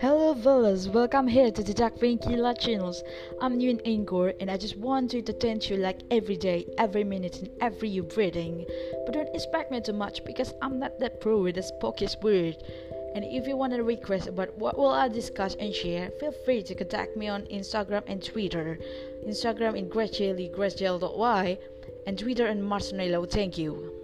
Hello, viewers. Welcome here to the Jack Killa channels. I'm new in and I just want to entertain you like every day, every minute, and every you breathing. But don't expect me too much because I'm not that pro with the spoken word. And if you want a request about what will I discuss and share, feel free to contact me on Instagram and Twitter. Instagram in Gracieli, and Twitter and Marcinello. Thank you.